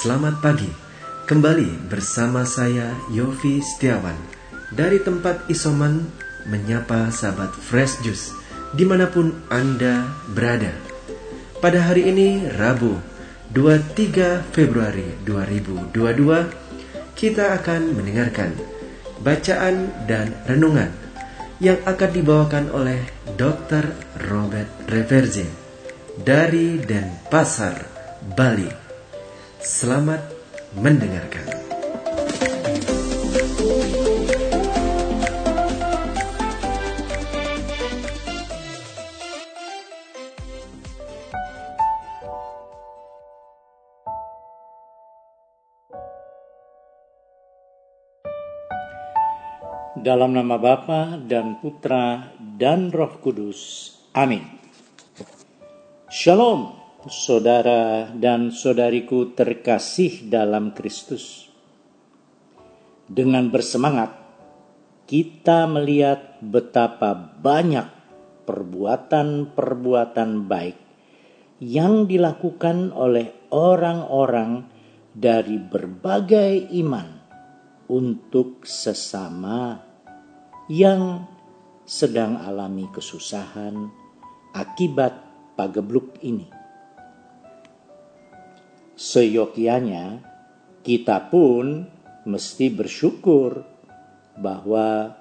Selamat pagi, kembali bersama saya Yofi Setiawan dari tempat isoman menyapa sahabat Fresh Juice di mana pun Anda berada. Pada hari ini Rabu 23 Februari 2022 kita akan mendengarkan bacaan dan renungan yang akan dibawakan oleh Dr. Robert Reverze dari Denpasar, Bali. Selamat mendengarkan. Dalam nama Bapa dan Putra dan Roh Kudus. Amin. Shalom, saudara dan saudariku terkasih dalam Kristus. Dengan bersemangat, kita melihat betapa banyak perbuatan-perbuatan baik yang dilakukan oleh orang-orang dari berbagai iman untuk sesama yang sedang alami kesusahan akibat pagebluk ini. Seyogianya kita pun mesti bersyukur bahwa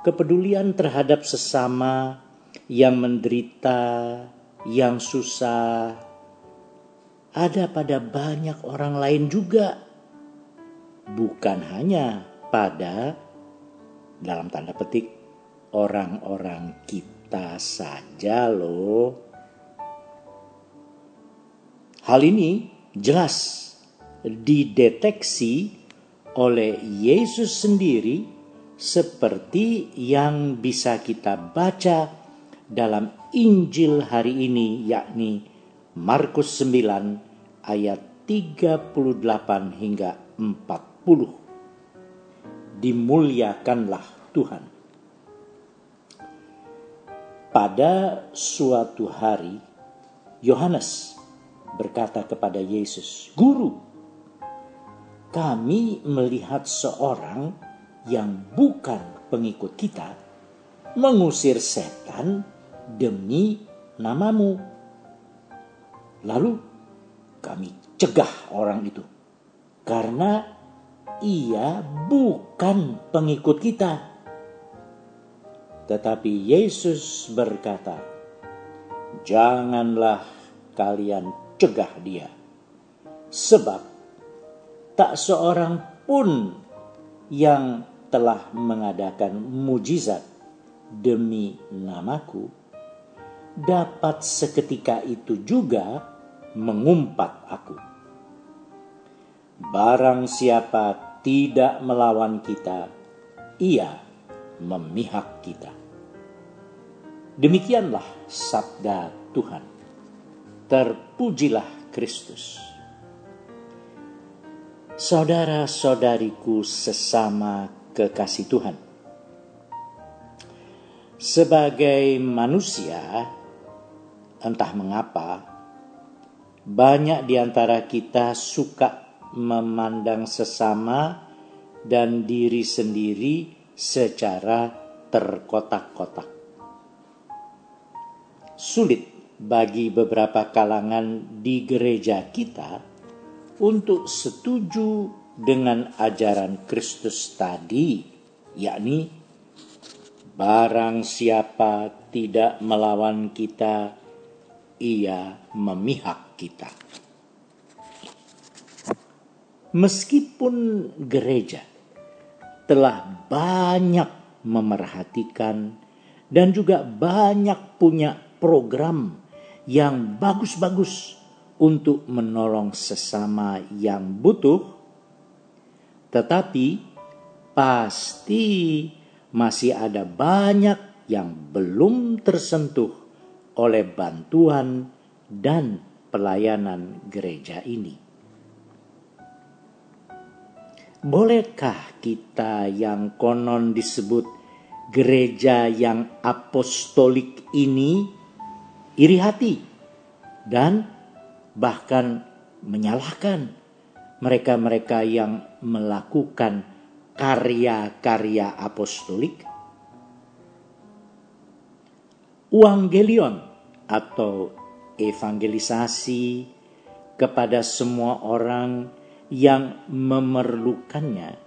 kepedulian terhadap sesama yang menderita, yang susah, ada pada banyak orang lain juga. Bukan hanya pada dalam tanda petik orang-orang kita saja loh. Hal ini jelas dideteksi oleh Yesus sendiri seperti yang bisa kita baca dalam Injil hari ini yakni Markus 9 ayat 38 hingga 40 dimuliakanlah Tuhan. Pada suatu hari, Yohanes berkata kepada Yesus, "Guru, kami melihat seorang yang bukan pengikut kita mengusir setan demi namamu. Lalu kami cegah orang itu karena ia bukan pengikut kita. Tetapi Yesus berkata, "Janganlah kalian cegah dia, sebab tak seorang pun yang telah mengadakan mujizat demi namaku dapat seketika itu juga mengumpat aku. Barang siapa tidak melawan kita, ia memihak kita. Demikianlah sabda Tuhan. Terpujilah Kristus. Saudara-saudariku sesama kekasih Tuhan. Sebagai manusia, entah mengapa, banyak di antara kita suka memandang sesama dan diri sendiri secara terkotak-kotak. Sulit bagi beberapa kalangan di gereja kita untuk setuju dengan ajaran Kristus tadi, yakni barang siapa tidak melawan kita, ia memihak kita. Meskipun gereja telah banyak memerhatikan dan juga banyak punya program yang bagus-bagus untuk menolong sesama yang butuh, tetapi pasti masih ada banyak yang belum tersentuh oleh bantuan dan pelayanan gereja ini. Bolehkah kita yang konon disebut gereja yang apostolik ini iri hati dan bahkan menyalahkan mereka-mereka yang melakukan karya-karya apostolik, Evangelion atau evangelisasi kepada semua orang yang memerlukannya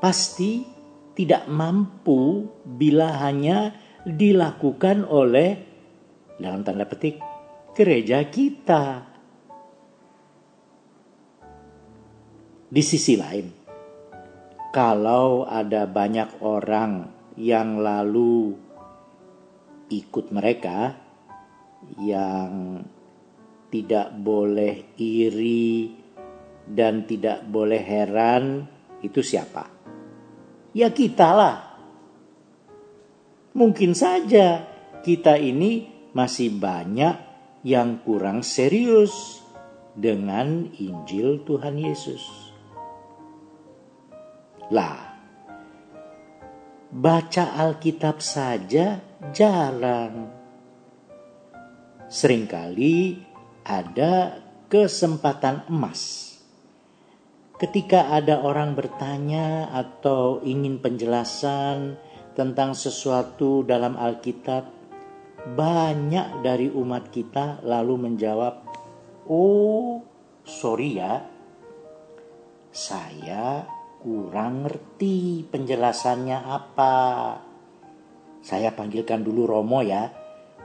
pasti tidak mampu bila hanya dilakukan oleh dalam tanda petik gereja kita. Di sisi lain, kalau ada banyak orang yang lalu ikut mereka yang tidak boleh iri dan tidak boleh heran itu siapa? Ya kita lah. Mungkin saja kita ini masih banyak yang kurang serius dengan Injil Tuhan Yesus. Lah, baca Alkitab saja jarang. Seringkali ada kesempatan emas. Ketika ada orang bertanya atau ingin penjelasan tentang sesuatu dalam Alkitab, banyak dari umat kita lalu menjawab, "Oh, sorry ya, saya kurang ngerti penjelasannya apa. Saya panggilkan dulu Romo ya,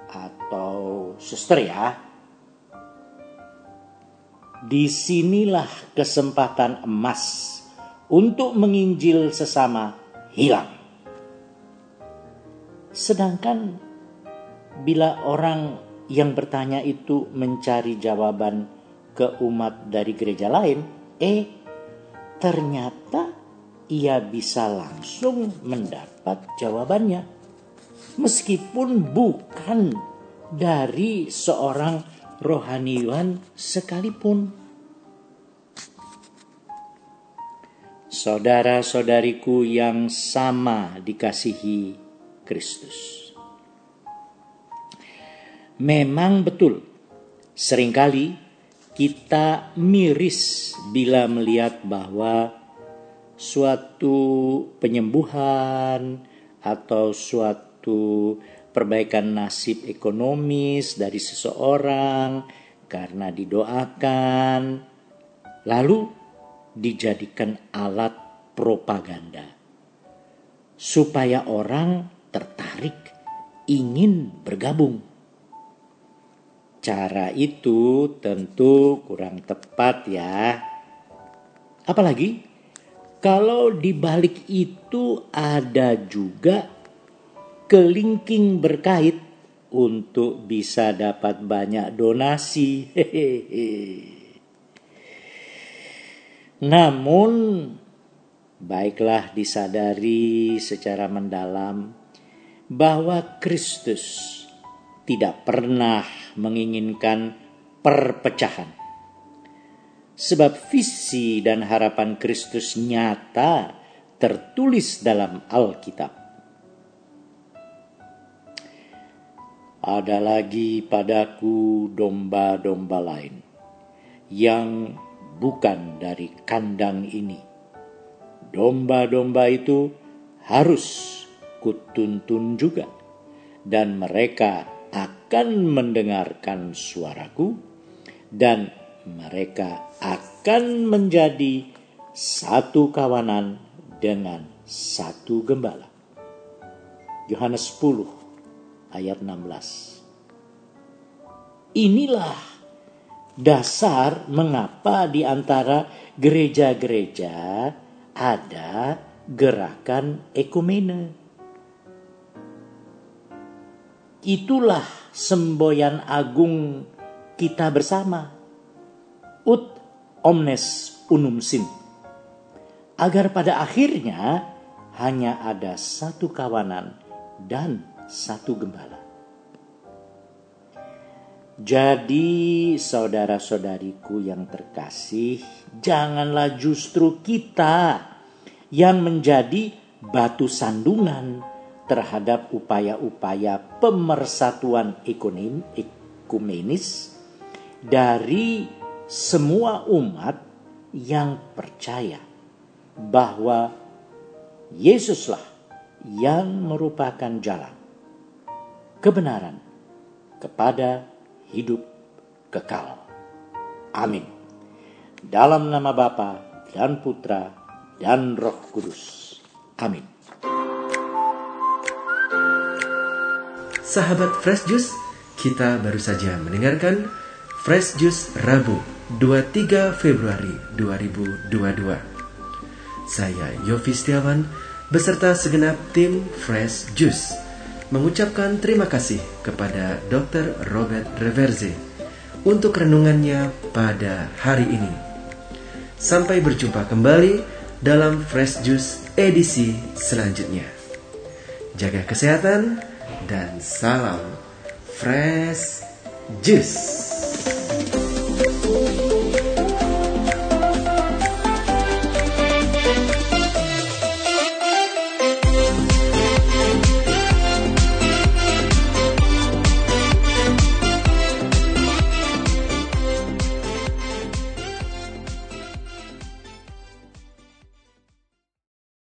atau suster ya. Di sinilah kesempatan emas untuk menginjil sesama hilang. Sedangkan bila orang yang bertanya itu mencari jawaban ke umat dari gereja lain, eh ternyata ia bisa langsung mendapat jawabannya. Meskipun bukan dari seorang rohaniwan sekalipun. Saudara-saudariku yang sama dikasihi Kristus. Memang betul, sering kali kita miris bila melihat bahwa suatu penyembuhan atau suatu perbaikan nasib ekonomis dari seseorang karena didoakan lalu dijadikan alat propaganda supaya orang tertarik ingin bergabung Cara itu tentu kurang tepat ya. Apalagi kalau di balik itu ada juga kelingking berkait untuk bisa dapat banyak donasi. Namun baiklah disadari secara mendalam bahwa Kristus tidak pernah menginginkan perpecahan. Sebab visi dan harapan Kristus nyata tertulis dalam Alkitab. Ada lagi padaku domba-domba lain yang bukan dari kandang ini. Domba-domba itu harus kutuntun juga, dan mereka akan mendengarkan suaraku dan mereka akan menjadi satu kawanan dengan satu gembala. Yohanes 10 ayat 16. Inilah dasar mengapa di antara gereja-gereja ada gerakan ekumene Itulah semboyan agung kita bersama. Ut omnes unum sim. Agar pada akhirnya hanya ada satu kawanan dan satu gembala. Jadi saudara-saudariku yang terkasih, janganlah justru kita yang menjadi batu sandungan terhadap upaya-upaya pemersatuan ekumenis dari semua umat yang percaya bahwa Yesuslah yang merupakan jalan, kebenaran kepada hidup kekal. Amin. Dalam nama Bapa dan Putra dan Roh Kudus. Amin. Sahabat Fresh Juice, kita baru saja mendengarkan Fresh Juice Rabu 23 Februari 2022. Saya Yofi Setiawan beserta segenap tim Fresh Juice mengucapkan terima kasih kepada Dr. Robert Reverze untuk renungannya pada hari ini. Sampai berjumpa kembali dalam Fresh Juice edisi selanjutnya. Jaga kesehatan dan salam Fresh Juice.